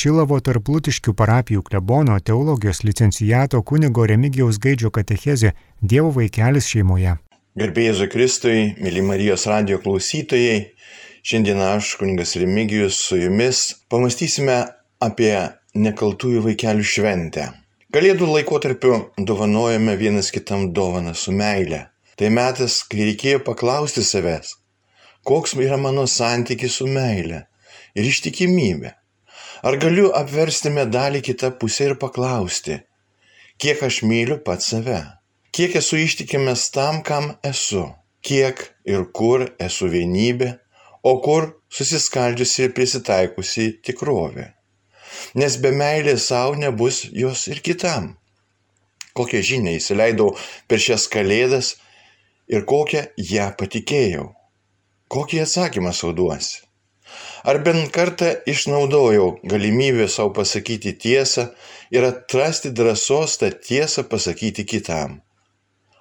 Šilovo tarplutiškių parapijų klebono teologijos licencijato kunigo Remigijaus Gaidžio katechezė Dievo vaikelis šeimoje. Gerbėjai Kristui, mėly Marijos radio klausytojai, šiandien aš, kuningas Remigijus, su jumis pamastysime apie nekaltųjų vaikelių šventę. Kalėdų laikotarpiu dovanojame vienas kitam dovaną su meile. Tai metas, kai reikėjo paklausti savęs, koks yra mano santykis su meile ir ištikimybė. Ar galiu apversti medalį kitą pusę ir paklausti, kiek aš myliu pat save, kiek esu ištikimas tam, kam esu, kiek ir kur esu vienybė, o kur susiskaldžiusi ir prisitaikusi tikrovė. Nes be meilės savo nebus jos ir kitam. Kokią žinią įsileidau per šias kalėdas ir kokią ją patikėjau. Kokį atsakymą sauduosi? Ar bent kartą išnaudojau galimybę savo pasakyti tiesą ir atrasti drąsos tą tiesą pasakyti kitam.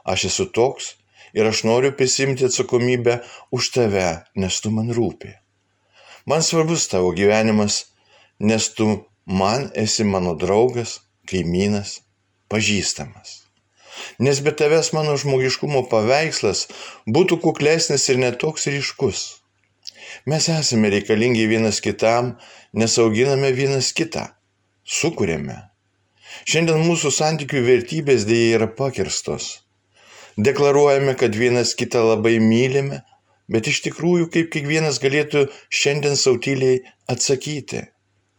Aš esu toks ir aš noriu prisimti atsakomybę už tave, nes tu man rūpi. Man svarbus tavo gyvenimas, nes tu man esi mano draugas, kaimynas, pažįstamas. Nes be tavęs mano žmogiškumo paveikslas būtų kuklesnis ir netoks ryškus. Mes esame reikalingi vienas kitam, nes auginame vienas kitą, sukūrėme. Šiandien mūsų santykių vertybės dėja yra pakirstos. Deklaruojame, kad vienas kitą labai mylime, bet iš tikrųjų kaip kiekvienas galėtų šiandien sautyliai atsakyti,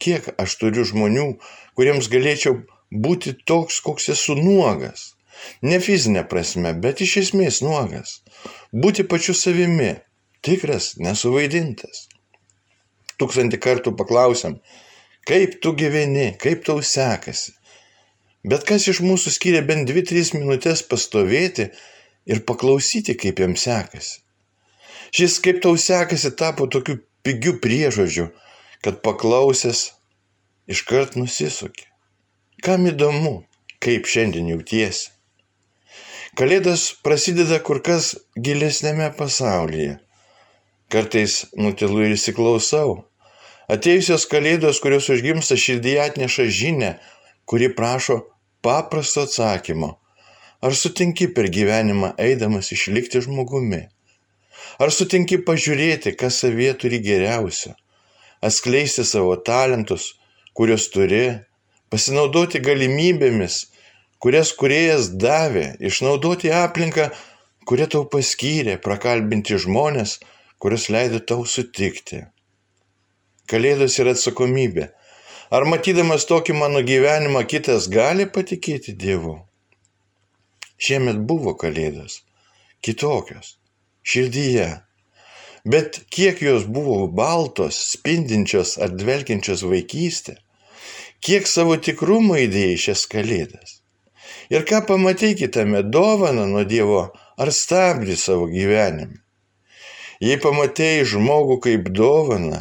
kiek aš turiu žmonių, kuriems galėčiau būti toks, koks esu nuogas. Ne fizinė prasme, bet iš esmės nuogas. Būti pačiu savimi, tikras, nesuvaidintas. Tūkstantį kartų paklausiam, kaip tu gyveni, kaip tau sekasi. Bet kas iš mūsų skiria bent 2-3 minutės pastovėti ir paklausyti, kaip jam sekasi. Šis kaip tau sekasi tapo tokiu pigiu priežodžiu, kad paklausęs iškart nusisukė. Kam įdomu, kaip šiandien jautiesi? Kalėdas prasideda kur kas gilesnėme pasaulyje Kartais nutilu ir įsiklausau. Atėjusios kalėdos, kurios užgimsta širdyje atneša žinę, kuri prašo paprasto atsakymo. Ar sutinki per gyvenimą eidamas išlikti žmogumi? Ar sutinki pažiūrėti, kas savie turi geriausio? Atskleisti savo talentus, kuriuos turi, pasinaudoti galimybėmis, kurias kuriejas davė, išnaudoti aplinką, kurią tau paskyrė, prakalbinti žmonės, kuris leido tau sutikti. Kalėdos yra atsakomybė. Ar matydamas tokį mano gyvenimą kitas gali patikėti Dievu? Šiemet buvo kalėdos, kitokios, širdyje. Bet kiek jos buvo baltos, spindinčios ar dvelkiančios vaikystė, kiek savo tikrumo įdėjai šias kalėdas. Ir ką pamatai kitame dovaną nuo Dievo ar stabdį savo gyvenime. Jei pamatėjai žmogų kaip dovaną,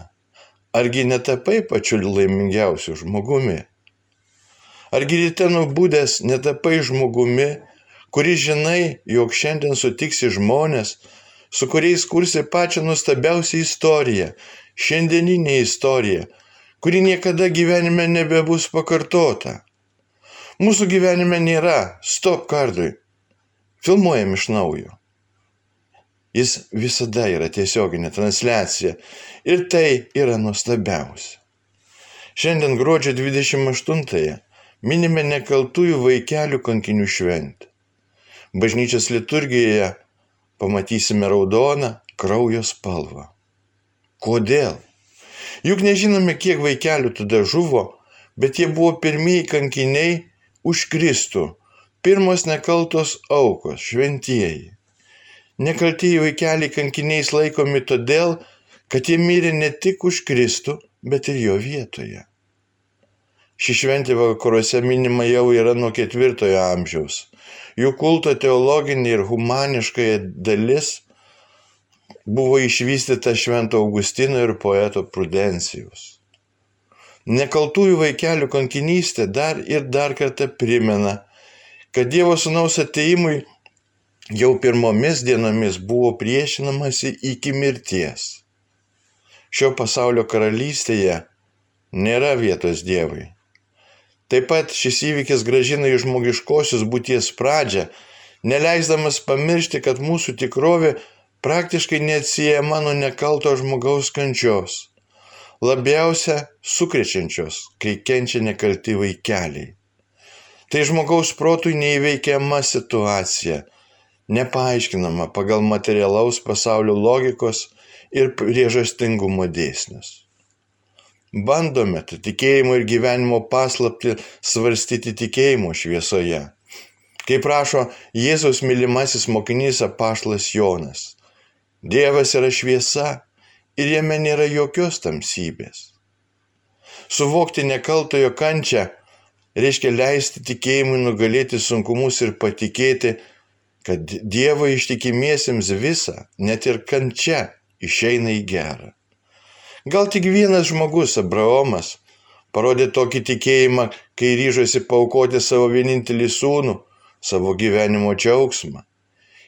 argi netapai pačiu laimingiausiu žmogumi? Argi ryte nubūdęs netapai žmogumi, kuris žinai, jog šiandien sutiksi žmonės, su kuriais kursi pačią nuostabiausią istoriją, šiandieninę istoriją, kuri niekada gyvenime nebebus pakartota. Mūsų gyvenime nėra stop kardui. Filmuojam iš naujo. Jis visada yra tiesioginė transliacija ir tai yra nuostabiausia. Šiandien gruodžio 28-ąją minime nekaltųjų vaikelių kankinių šventę. Bažnyčios liturgijoje pamatysime raudoną kraujo spalvą. Kodėl? Juk nežinome, kiek vaikelių tada žuvo, bet jie buvo pirmieji kankiniai už Kristų, pirmos nekaltos aukos, šventieji. Nekaltieji vaikeliai kankiniais laikomi todėl, kad jie mirė ne tik už Kristų, bet ir jo vietoje. Ši šventė vakaruose minima jau yra nuo ketvirtojo amžiaus. Jų kulto teologinė ir humaniškai dalis buvo išvystyta Švento Augustino ir poeto Prudencijus. Nekaltųjų vaikelių kankinystė dar ir dar kartą primena, kad Dievo sunaus ateimui jau pirmomis dienomis buvo priešinamasi iki mirties. Šio pasaulio karalystėje nėra vietos Dievui. Taip pat šis įvykis gražina į žmogiškosios būties pradžią, neleisdamas pamiršti, kad mūsų tikrovė praktiškai neatsiejama nuo nekalto žmogaus kančios, labiausia sukrečiančios, kai kenčia nekalti vaikeliai. Tai žmogaus protui neįveikiama situacija, nepaaiškinama pagal materialaus pasaulio logikos ir priežastingumo dėsnius. Bandome tą tikėjimo ir gyvenimo paslapti svarstyti tikėjimo šviesoje. Kaip prašo Jėzaus mylimasis mokinys apaštas Jonas. Dievas yra šviesa ir jame nėra jokios tamsybės. Suvokti nekaltojo kančią reiškia leisti tikėjimui nugalėti sunkumus ir patikėti, kad Dievo ištikimiesiems visa, net ir kančia, išeina į gerą. Gal tik vienas žmogus, Abraomas, parodė tokį tikėjimą, kai ryžosi paukoti savo vienintelį sūnų, savo gyvenimo džiaugsmą.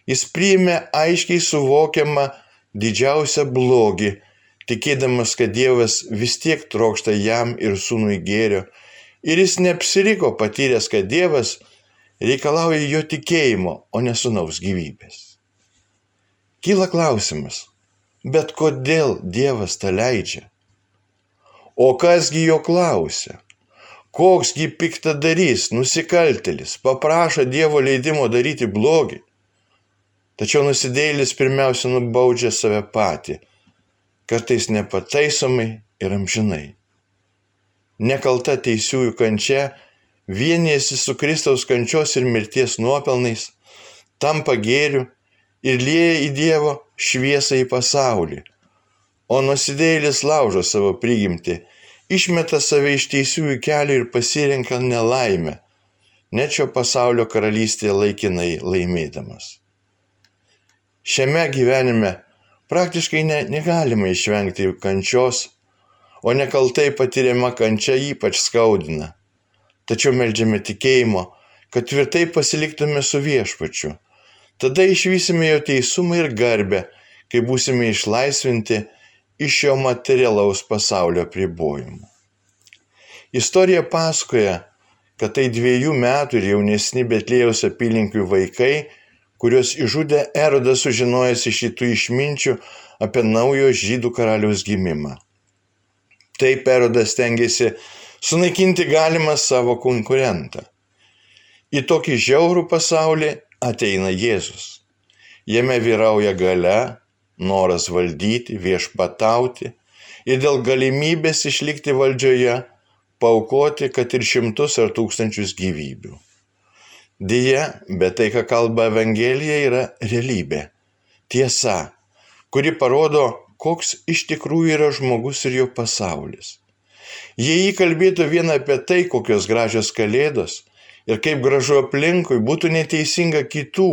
Jis priėmė aiškiai suvokiamą didžiausią blogį, tikėdamas, kad Dievas vis tiek trokšta jam ir sūnui gėrio, ir jis neapsiriko patyręs, kad Dievas reikalauja jo tikėjimo, o ne sunaus gyvybės. Kyla klausimas, Bet kodėl Dievas tą leidžia? O kasgi jo klausia? Koksgi piktadarys, nusikaltelis, paprašo Dievo leidimo daryti blogį? Tačiau nusidėlis pirmiausia nubaudžia save patį, kartais nepataisomai ir amžinai. Nekalta teisiųjų kančia vienėsi su Kristaus kančios ir mirties nuopelnais, tampa gėriu ir lieja į Dievo šviesą į pasaulį. O nusidėjėlis laužo savo prigimtį, išmeta save iš teisiųjų kelių ir pasirenka nelaimę, net šio pasaulio karalystėje laikinai laimėdamas. Šiame gyvenime praktiškai ne, negalima išvengti kančios, o nekaltai patiriama kančia ypač skaudina. Tačiau melžiame tikėjimo, kad tvirtai pasiliktume su viešpačiu Tada išvysime jo teisumą ir garbę, kai būsime išlaisvinti iš šio materialaus pasaulio pribojimų. Istorija pasakoja, kad tai dviejų metų ir jaunesni Betlėjaus apylinkių vaikai, kuriuos išžudė Erodas sužinojęs iš šitų išminčių apie naujo žydų karaliaus gimimą. Taip Erodas tengiasi sunaikinti galimą savo konkurentą. Į tokį žiaurų pasaulį ateina Jėzus. Jame vyrauja gale, noras valdyti, viešpatauti ir dėl galimybės išlikti valdžioje paukoti, kad ir šimtus ar tūkstančius gyvybių. Deja, bet tai, ką kalba Evangelija, yra realybė. Tiesa, kuri parodo, koks iš tikrųjų yra žmogus ir jo pasaulis. Jei jį kalbėtų vien apie tai, kokios gražios kalėdos, ir kaip gražu aplinkui, būtų neteisinga kitų,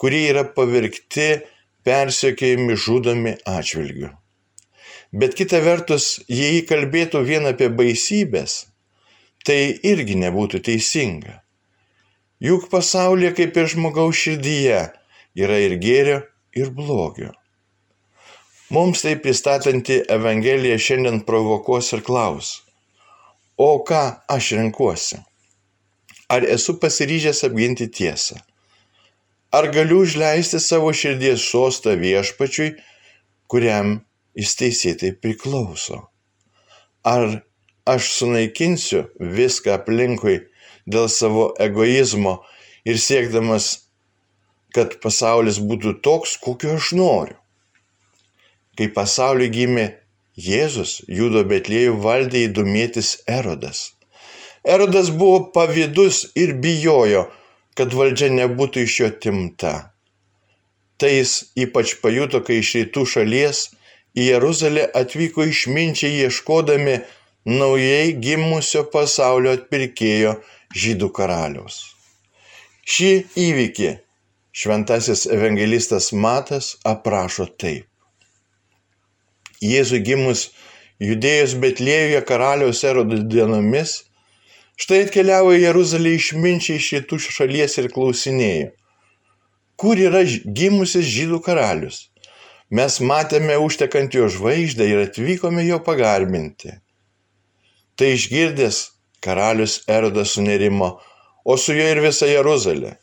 kurie yra pavirkti, persiekėjami, žudomi atžvilgiu. Bet kita vertus, jei jį kalbėtų vien apie baisybės, tai irgi nebūtų teisinga. Juk pasaulyje kaip ir žmogaus širdyje yra ir gėrio, ir blogio. Mums tai pristatanti Evangelija šiandien provokuos ir klaus, o ką aš renkuosi? Ar esu pasiryžęs apginti tiesą? Ar galiu užleisti savo širdies sostą viešpačiui, kuriam jis teisėtai priklauso? Ar aš sunaikinsiu viską aplinkui dėl savo egoizmo ir siekdamas, kad pasaulis būtų toks, kokio aš noriu? Kai pasauliu gimė Jėzus, Judo Betlėjų valdė įdomėtis Erodas Erodas buvo pavydus ir bijojo, kad valdžia nebūtų iš jo timta. Tai jis ypač pajuto, kai iš rytų šalies į Jeruzalę atvyko išminčiai ieškodami naujai gimusio pasaulio atpirkėjo žydų karaliaus. Šį įvykį šventasis evangelistas Matas aprašo taip. Jėzui gimus judėjus Betlėjuje karaliaus erodo dienomis, Štai atkeliavo į Jeruzalę išminčiai iš rytų šalies ir klausinėjo, kur yra gimusis žydų karalius. Mes matėme užtekant jo žvaigždę ir atvykome jo pagarbinti. Tai išgirdęs, karalius Erodas sunerimo, o su juo ir visa Jeruzalė.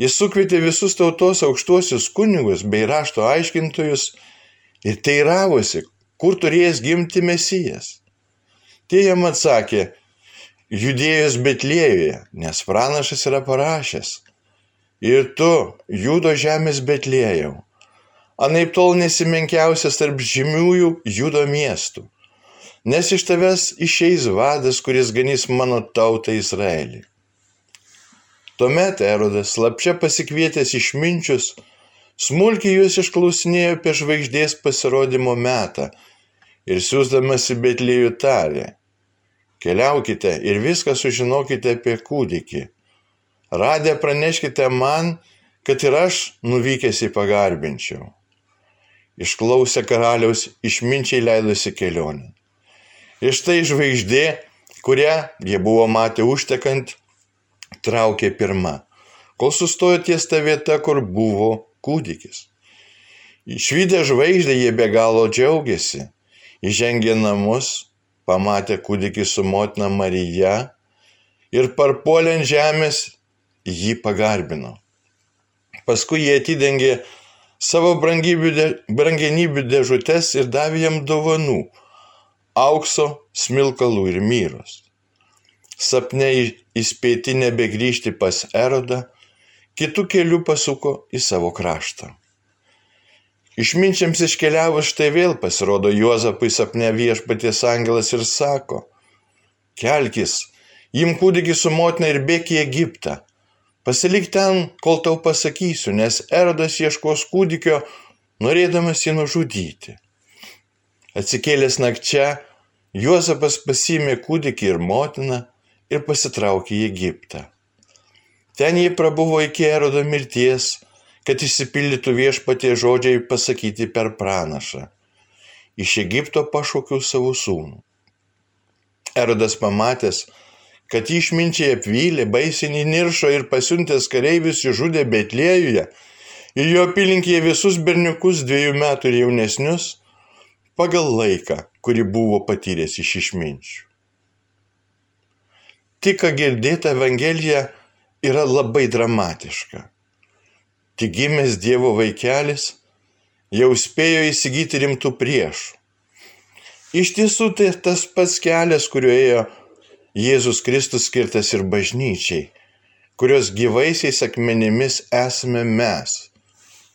Jis sukvietė visus tautos aukštuosius kunigus bei rašto aiškintojus ir teiravosi, kur turės gimti mesijas. Tie jam atsakė, judėjus Betlėjuje, nes pranašas yra parašęs. Ir tu, judo žemės Betlėjau, anaip tol nesimenkiausias tarp žymiųjų judo miestų, nes iš tavęs išeis vadas, kuris ganys mano tautą Izraelį. Tuomet Erodas, slapčia pasikvietęs išminčius, smulkiai juos išklausinėjo apie žvaigždės pasirodymo metą ir siūsdamas į Betlėjų tarė. Keliaukite ir viską sužinokite apie kūdikį. Radę praneškite man, kad ir aš nuvykęs į pagarbinčiau. Išklausę karaliaus išminčiai leidosi kelionį. Ir štai žvaigždė, kurią jie buvo matę užtekant, traukė pirma, kol sustojo ties ta vieta, kur buvo kūdikis. Išvykę žvaigždę jie be galo džiaugiasi. Įžengė namus, pamatė kūdikį su motina Marija ir parpuolė ant žemės jį pagarbino. Paskui jie atidengė savo brangenybių dėžutes ir davė jam dovanų - aukso, smilkalų ir myros sapne įspėti nebegrįžti pas Erodą, kitų kelių pasuko į savo kraštą. Išminčiams iškeliavus štai vėl pasirodo Juozapui sapne viešpaties angelas ir sako, kelkis, im kūdikį su motina ir bėk į Egiptą, pasilik ten, kol tau pasakysiu, nes Erodas ieškos kūdikio, norėdamas jį nužudyti. Atsikėlęs nakčia, Juozapas pasimė kūdikį ir motiną, ir pasitraukė į Egiptą. Ten jie prabuvo iki erodo mirties, kad išsipildytų viešpatie žodžiai pasakyti per pranašą. Iš Egipto pašaukiau savo sūnų. Erodas pamatęs, kad išminčiai apvylė, baisiai niršo ir pasiuntęs kareivius išžudė Betlėjuje ir jo apylinkėje visus berniukus dviejų metų ir jaunesnius pagal laiką, kurį buvo patyręs iš išminčių tik ką girdėta Evangelija yra labai dramatiška. Tik gimęs Dievo vaikelis jau spėjo įsigyti rimtų priešų. Iš tiesų tai tas pats kelias, kuriuo ėjo Jėzus Kristus skirtas ir bažnyčiai, kurios gyvaisiais akmenimis esame mes,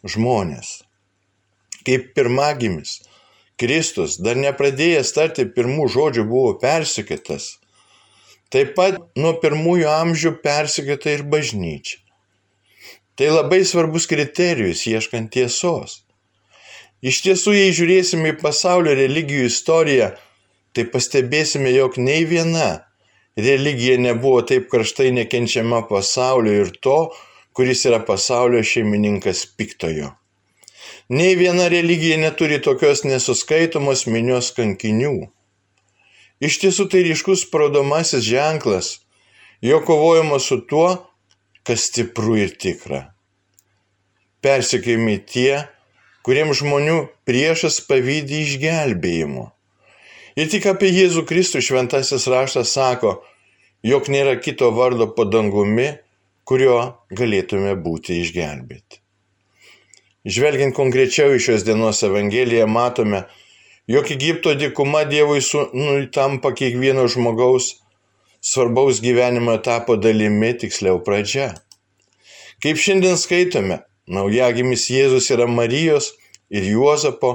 žmonės. Kaip pirmagimis, Kristus, dar nepradėjęs tarti pirmų žodžių, buvo persikėtas Taip pat nuo pirmųjų amžių persikėta ir bažnyčia. Tai labai svarbus kriterijus ieškant tiesos. Iš tiesų, jei žiūrėsime į pasaulio religijų istoriją, tai pastebėsime, jog nei viena religija nebuvo taip karštai nekenčiama pasaulio ir to, kuris yra pasaulio šeimininkas piktojo. Nei viena religija neturi tokios nesuskaitomos minios kankinių. Iš tiesų tai ryškus parodomasis ženklas, jo kovojama su tuo, kas stipru ir tikra. Persikėjami tie, kuriems žmonių priešas pavydį išgelbėjimo. Ir tik apie Jėzų Kristų šventasis raštas sako, jog nėra kito vardo po dangumi, kurio galėtume būti išgelbėti. Žvelgiant konkrečiau į šios dienos Evangeliją, matome, jog Egipto dykuma Dievui sūnui tampa kiekvieno žmogaus svarbaus gyvenimo etapo dalimi, tiksliau pradžia. Kaip šiandien skaitome, naujagimis Jėzus yra Marijos ir Juozapo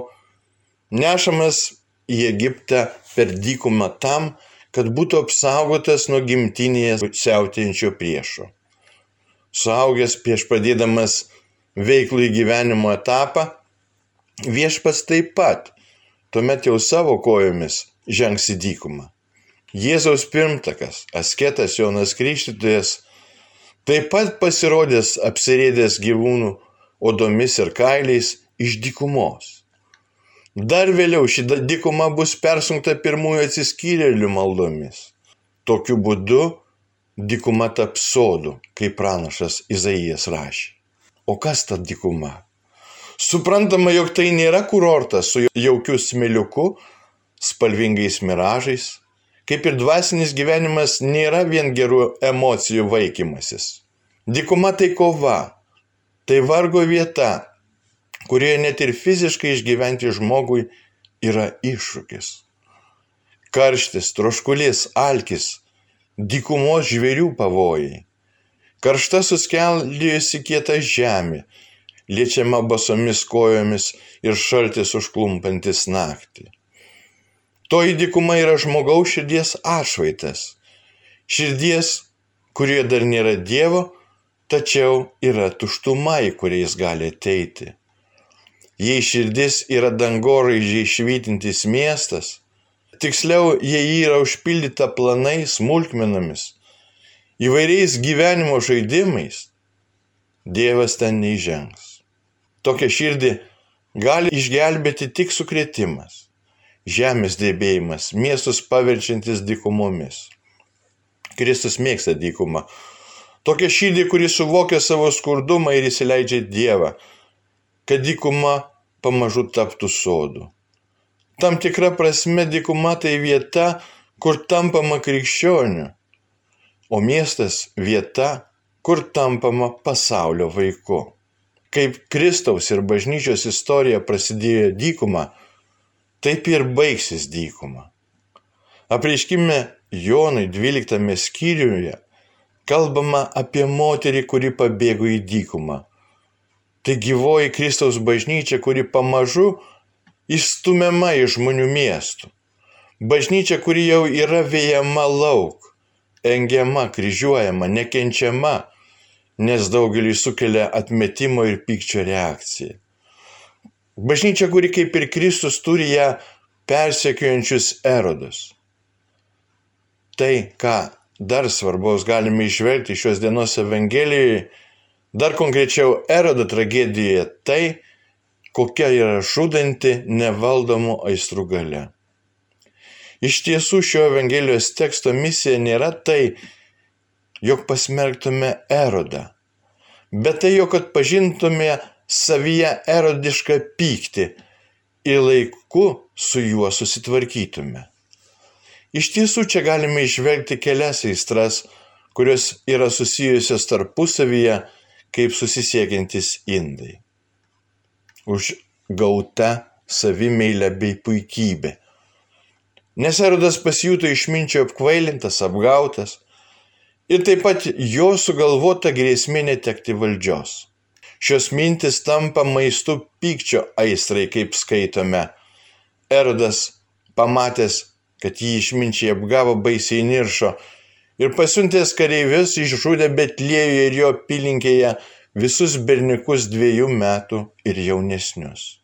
nešamas į Egiptą per dykumą tam, kad būtų apsaugotas nuo gimtinėje siautėjančio priešo. Suaugęs prieš pradėdamas veiklų įgyvenimo etapą, viešpas taip pat tuomet jau savo kojomis žengs į dykumą. Jėzaus pirmtakas, asketas Jonas Krikštytojas, taip pat pasirodęs apsirėdęs gyvūnų odomis ir kailiais iš dykumos. Dar vėliau ši dykuma bus persunkta pirmųjų atsiskyrėlių maldomis. Tokiu būdu dykuma taps sodu, kaip pranašas Izaijas rašė. O kas ta dykuma? Suprantama, jog tai nėra kurortas su jaukiu smiliuku, spalvingais miražais, kaip ir dvasinis gyvenimas, nėra vien gerų emocijų vaikymasis. Dykuma tai kova, tai vargo vieta, kurioje net ir fiziškai išgyventi žmogui yra iššūkis. Karštis, troškulys, alkis, dykumos žvėrių pavojai. Karšta suskeldėjusi kieta žemė, liečiama basomis kojomis ir šaltis užklumpantis naktį. Toji dykuma yra žmogaus širdies atšvaitas. Širdies, kurioje dar nėra Dievo, tačiau yra tuštuma, į kurią jis gali ateiti. Jei širdis yra dangoraižiai švytintis miestas, tiksliau, jei yra užpildyta planais, smulkmenomis, įvairiais gyvenimo žaidimais, Dievas ten neįžengs. Tokią širdį gali išgelbėti tik sukretimas, žemės drebėjimas, miestus paverčiantis dykumomis. Kristus mėgsta dykumą. Tokia širdį, kuri suvokia savo skurdumą ir įsileidžia Dievą, kad dykuma pamažu taptų sodu. Tam tikra prasme dykuma tai vieta, kur tampama krikščioniu, o miestas vieta, kur tampama pasaulio vaiku. Kaip Kristaus ir bažnyčios istorija prasidėjo dykuma, taip ir baigsis dykuma. Apreiškime Jonui 12 skyriuje kalbama apie moterį, kuri pabėgo į dykumą. Tai gyvoji Kristaus bažnyčia, kuri pamažu įstumiama iš žmonių miestų. Bažnyčia, kuri jau yra vėjama lauk, engiama, kryžiuojama, nekenčiama, nes daugelį sukelia atmetimo ir pykčio reakcija. Bažnyčia, kuri kaip ir Kristus turi ją persekiojančius erodus. Tai, ką dar svarbaus galime išvelgti šios dienos Evangelijoje, dar konkrečiau erodo tragedijoje, tai, kokia yra žudanti nevaldomų aistrų gale. Iš tiesų šio Evangelijos teksto misija nėra tai, jog pasmerktume erodą, bet tai, jog atpažintume savyje erodišką pyktį ir laiku su juo susitvarkytume. Iš tiesų čia galime išvelgti kelias aistras, kurios yra susijusios tarpusavyje kaip susisiekiantis indai. Užgauta savimeilė bei puikybė. Nes erodas pasijuto išminčio apkvailintas, apgautas, ir taip pat jo sugalvota grėsmė netekti valdžios. Šios mintis tampa maistu pykčio aistrai, kaip skaitome. Erodas, pamatęs, kad jį išminčiai apgavo baisiai niršo ir pasiuntęs kareivius išžudė Betlėjuje ir jo apylinkėje visus berniukus dviejų metų ir jaunesnius.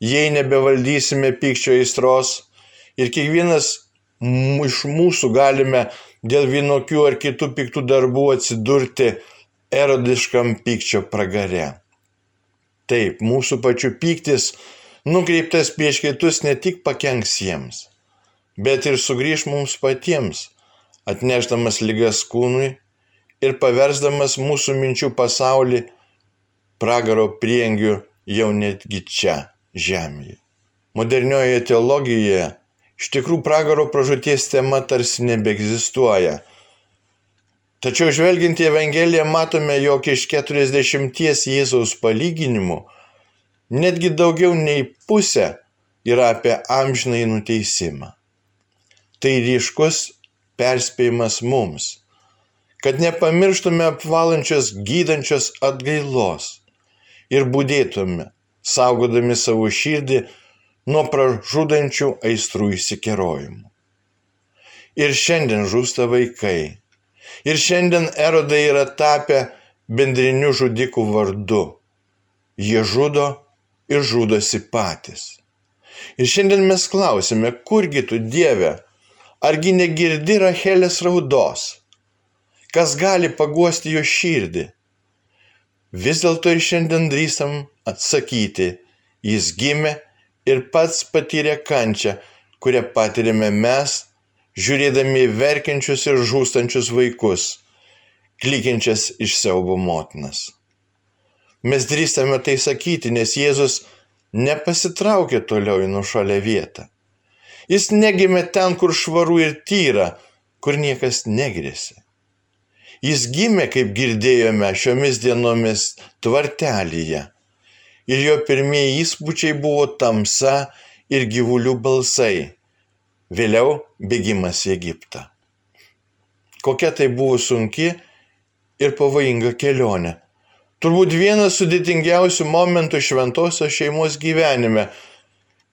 Jei nebevaldysime pykčio aistros ir kiekvienas iš mūsų galime dėl vienokių ar kitų piktų darbų atsidurti erodiškam pykčio pragare. Taip, mūsų pačių pyktis nukreiptas prieš kitus ne tik pakenks jiems, bet ir sugrįž mums patiems, atnešdamas lygas kūnui ir paversdamas mūsų minčių pasaulį pragaro priengiu jau netgi čia, žemėje. Modernioje teologijoje Iš tikrųjų, pragaro pražūties tema tarsi nebeegzistuoja. Tačiau žvelgiant į Evangeliją matome, jog iš 40 Jėzaus palyginimų netgi daugiau nei pusė yra apie amžinai nuteisimą. Tai ryškus perspėjimas mums, kad nepamirštume apvalančios gydančios atgailos ir būdėtume, saugodami savo širdį nuo pražudančių aistrų įsikerojimų. Ir šiandien žūsta vaikai. Ir šiandien erodai yra tapę bendriniu žudikų vardu. Jie žudo ir žudosi patys. Ir šiandien mes klausime, kurgi tu Dieve, argi negirdi Rachelės raudos? Kas gali paguosti jo širdį? Vis dėlto ir šiandien drįstam atsakyti, jis gimė ir pats patyrė kančią, kurią patiriame mes, žiūrėdami verkiančius ir žūstančius vaikus, klykiančias iš siaubo motinas. Mes drįstame tai sakyti, nes Jėzus nepasitraukė toliau į nušalę vietą. Jis negimė ten, kur švaru ir tyra, kur niekas negrėsi. Jis gimė, kaip girdėjome, šiomis dienomis tvartelyje. Ir jo pirmieji įspūdžiai buvo tamsa ir gyvulių balsai. Vėliau bėgimas į Egiptą. Kokia tai buvo sunki ir pavojinga kelionė. Turbūt vienas sudėtingiausių momentų šventosios šeimos gyvenime,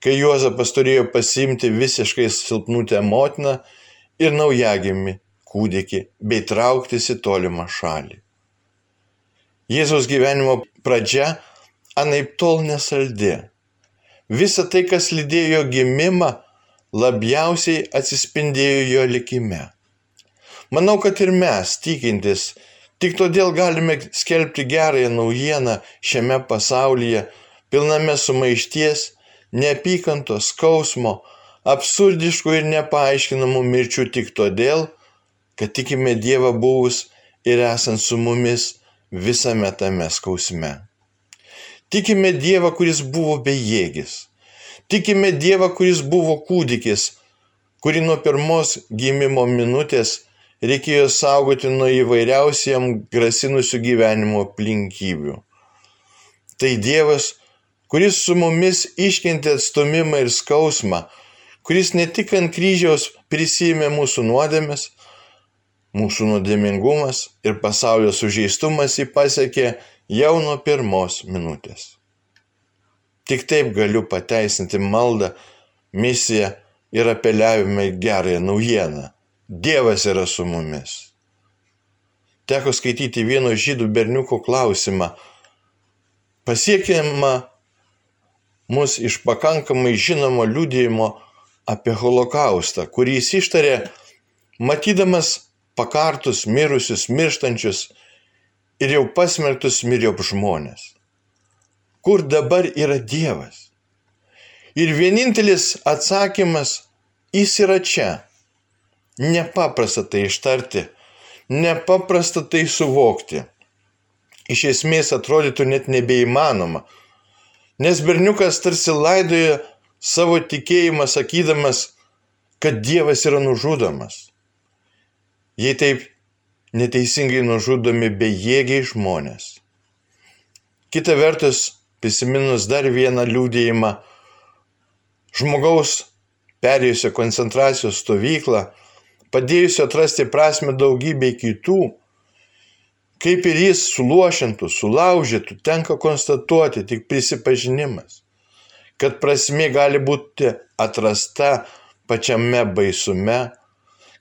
kai Juozapas turėjo pasimti visiškai silpnutę motiną ir naujagimi kūdikį bei trauktis į tolimą šalį. Jėzaus gyvenimo pradžia anaip tol nesaldi. Visa tai, kas lydėjo gimimą, labiausiai atsispindėjo jo likime. Manau, kad ir mes, tikintis, tik todėl galime skelbti gerąją naujieną šiame pasaulyje, pilname sumaišties, neapykantos, skausmo, absurdiškų ir nepaaiškinamų mirčių tik todėl, kad tikime Dievą buvus ir esant su mumis visame tame skausme. Tikime Dievą, kuris buvo bejėgis. Tikime Dievą, kuris buvo kūdikis, kurį nuo pirmos gimimo minutės reikėjo saugoti nuo įvairiausių jam grasinusių gyvenimo aplinkybių. Tai Dievas, kuris su mumis iškentė atstumimą ir skausmą, kuris ne tik ant kryžiaus prisėmė mūsų nuodėmes, mūsų nuodėmingumas ir pasaulio sužeistumas jį pasiekė jau nuo pirmos minutės. Tik taip galiu pateisinti maldą, misiją ir apeliavimą į gerąją naujieną Dievas yra su mumis. Teko skaityti vieno žydų berniuko klausimą. Pasiekėma mus iš pakankamai žinomo liūdėjimo apie holokaustą, kurį jis ištarė, matydamas pakartus, mirusius, mirštančius ir jau pasmerktus miriop žmonės. Kur dabar yra Dievas? Ir vienintelis atsakymas, jis yra čia Nepaprasta tai ištarti, nepaprasta tai suvokti. Iš esmės atrodytų net nebeįmanoma, nes berniukas tarsi laidoja savo tikėjimą sakydamas, kad Dievas yra nužudomas. Jei taip neteisingai nužudomi bejėgiai žmonės. Kita vertus, prisiminus dar vieną liūdėjimą, žmogaus perėjusio koncentracijos stovyklą, padėjusio atrasti prasme daugybei kitų, kaip ir jis suluošintų, sulaužytų, tenka konstatuoti tik prisipažinimas, kad prasme gali būti atrasta pačiame baisume,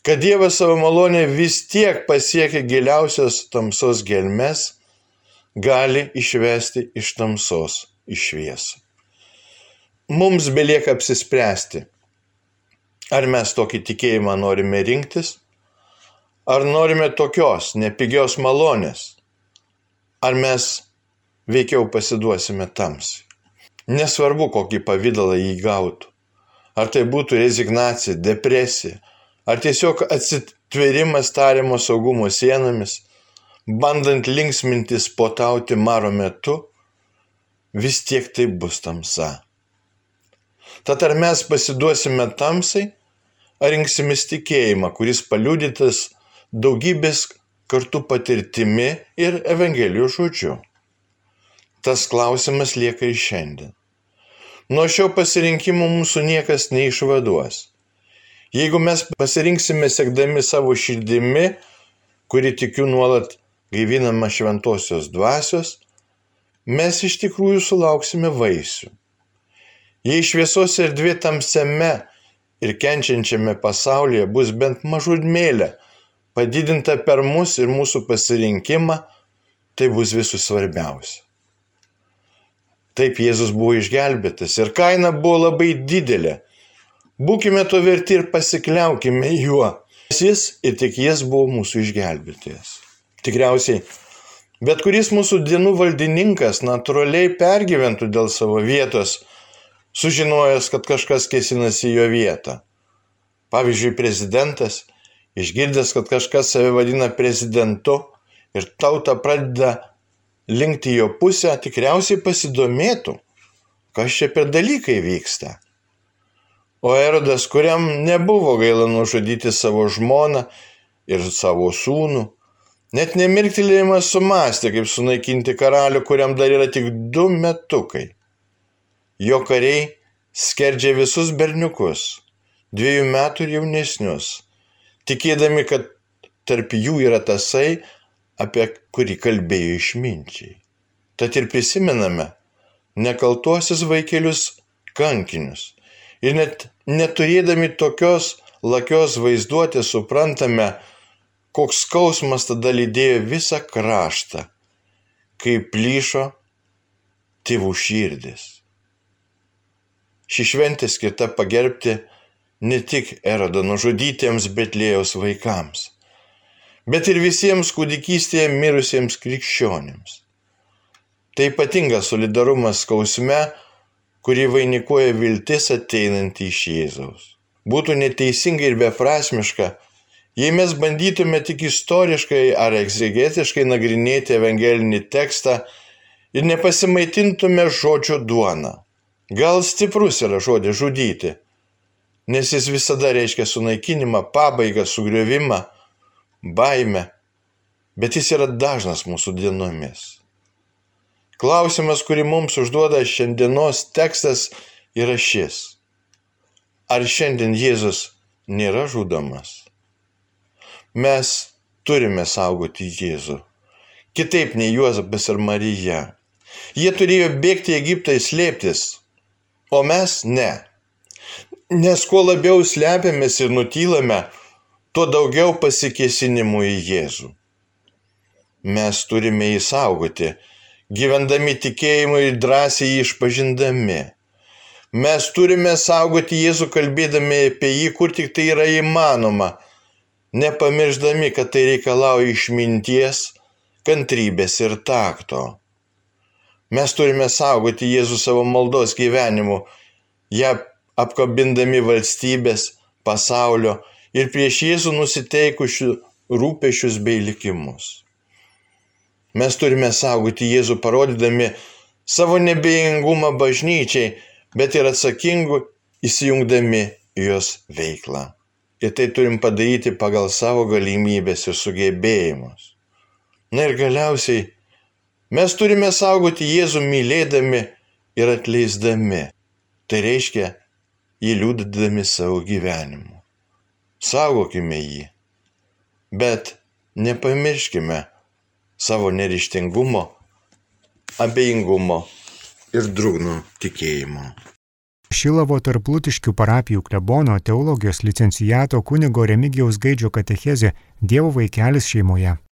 kad Dievas savo malonę vis tiek pasiekia giliausios tamsos gelmes, gali išvesti iš tamsos į šviesą. Mums belieka apsispręsti Ar mes tokį tikėjimą norime rinktis? Ar norime tokios nepigios malonės? Ar mes veikiau pasiduosime tamsiai? Nesvarbu, kokį pavydalą jį gautų. Ar tai būtų rezignacija, depresija, ar tiesiog atsitverimas tariamo saugumo sienomis, bandant linksmintis potauti maro metu, vis tiek tai bus tamsa. Tad ar mes pasiduosime tamsai, ar rinksimės tikėjimą, kuris paliudytas daugybės kartų patirtimi ir Evangelijos žodžiu? Tas klausimas lieka ir šiandien. Nuo šio pasirinkimo mūsų niekas neišvaduos. Jeigu mes pasirinksime sekdami savo širdimi, kuri tikiu nuolat gaivinama šventosios dvasios, mes iš tikrųjų sulauksime vaisių. Jei šviesos erdvė tamsiame ir kenčiančiame pasaulyje bus bent mažudmėlė, padidinta per mus ir mūsų pasirinkimą, tai bus visų svarbiausia. Taip Jėzus buvo išgelbėtas ir kaina buvo labai didelė. Būkime to verti ir pasikliaukime juo. Jis ir tik jis buvo mūsų išgelbėtojas. Tikriausiai, bet kuris mūsų dienų valdininkas natūraliai pergyventų dėl savo vietos sužinojęs, kad kažkas kėsinasi jo vietą. Pavyzdžiui, prezidentas, išgirdęs, kad kažkas save vadina prezidentu ir tauta pradeda linkti jo pusę, tikriausiai pasidomėtų, kas čia per dalykai vyksta. O Erodas, kuriam nebuvo gaila nužudyti savo žmoną ir savo sūnų, net nemirktelėjimas sumastė, kaip sunaikinti karalių, kuriam dar yra tik du metukai. Jo kariai skerdžia visus berniukus, dviejų metų ir jaunesnius, tikėdami, kad tarp jų yra tasai, apie kurį kalbėjo išminčiai. Tad ir prisimename nekaltuosius vaikelius kankinius ir net neturėdami tokios lakios vaizduotės suprantame, koks skausmas tada lydėjo visą kraštą, kaip plyšo tėvų širdis. Ši šventė skirta pagerbti ne tik erodą nužudytiems Betlėjaus vaikams, bet ir visiems kūdikystėje mirusiems krikščionims. Tai ypatingas solidarumas skausme, kurį vainikuoja viltis ateinanti iš Jėzaus. Būtų neteisinga ir beprasmiška, jei mes bandytume tik istoriškai ar egzegetiškai nagrinėti evangelinį tekstą ir nepasimaitintume žodžio duona. Gal stiprus yra žodis žudyti, nes jis visada reiškia sunaikinimą, pabaigą, sugriovimą, baimę, bet jis yra dažnas mūsų dienomis. Klausimas, kurį mums užduoda šiandienos tekstas, yra šis. Ar šiandien Jėzus nėra žudomas? Mes turime saugoti Jėzų. Kitaip nei Juozapas ir Marija. Jie turėjo bėgti į Egiptą ir slėptis, o mes ne. Nes kuo labiau slepiamės ir nutylame, tuo daugiau pasikėsinimų į Jėzų. Mes turime įsaugoti gyvendami tikėjimu ir drąsiai jį išpažindami. Mes turime saugoti Jėzų kalbėdami apie jį, kur tik tai yra įmanoma, nepamirždami, kad tai reikalauja išminties, kantrybės ir takto. Mes turime saugoti Jėzų savo maldos gyvenimu, ją apkabindami valstybės, pasaulio ir prieš Jėzų nusiteikusių rūpešius bei likimus. Mes turime saugoti Jėzų parodydami savo nebejingumą bažnyčiai, bet ir atsakingu įsijungdami jos veiklą. Ir tai turim padaryti pagal savo galimybės ir sugebėjimus. Na ir galiausiai mes turime saugoti Jėzų mylėdami ir atleisdami. Tai reiškia jį liūdami savo gyvenimu. Saugokime jį. Bet nepamirškime, savo nerištingumo, abejingumo ir drūgno tikėjimo. Šilavo tarplutiškių parapijų klebono teologijos licencijato kunigo Remigijaus Gaidžio katechezė Dievo vaikelis šeimoje.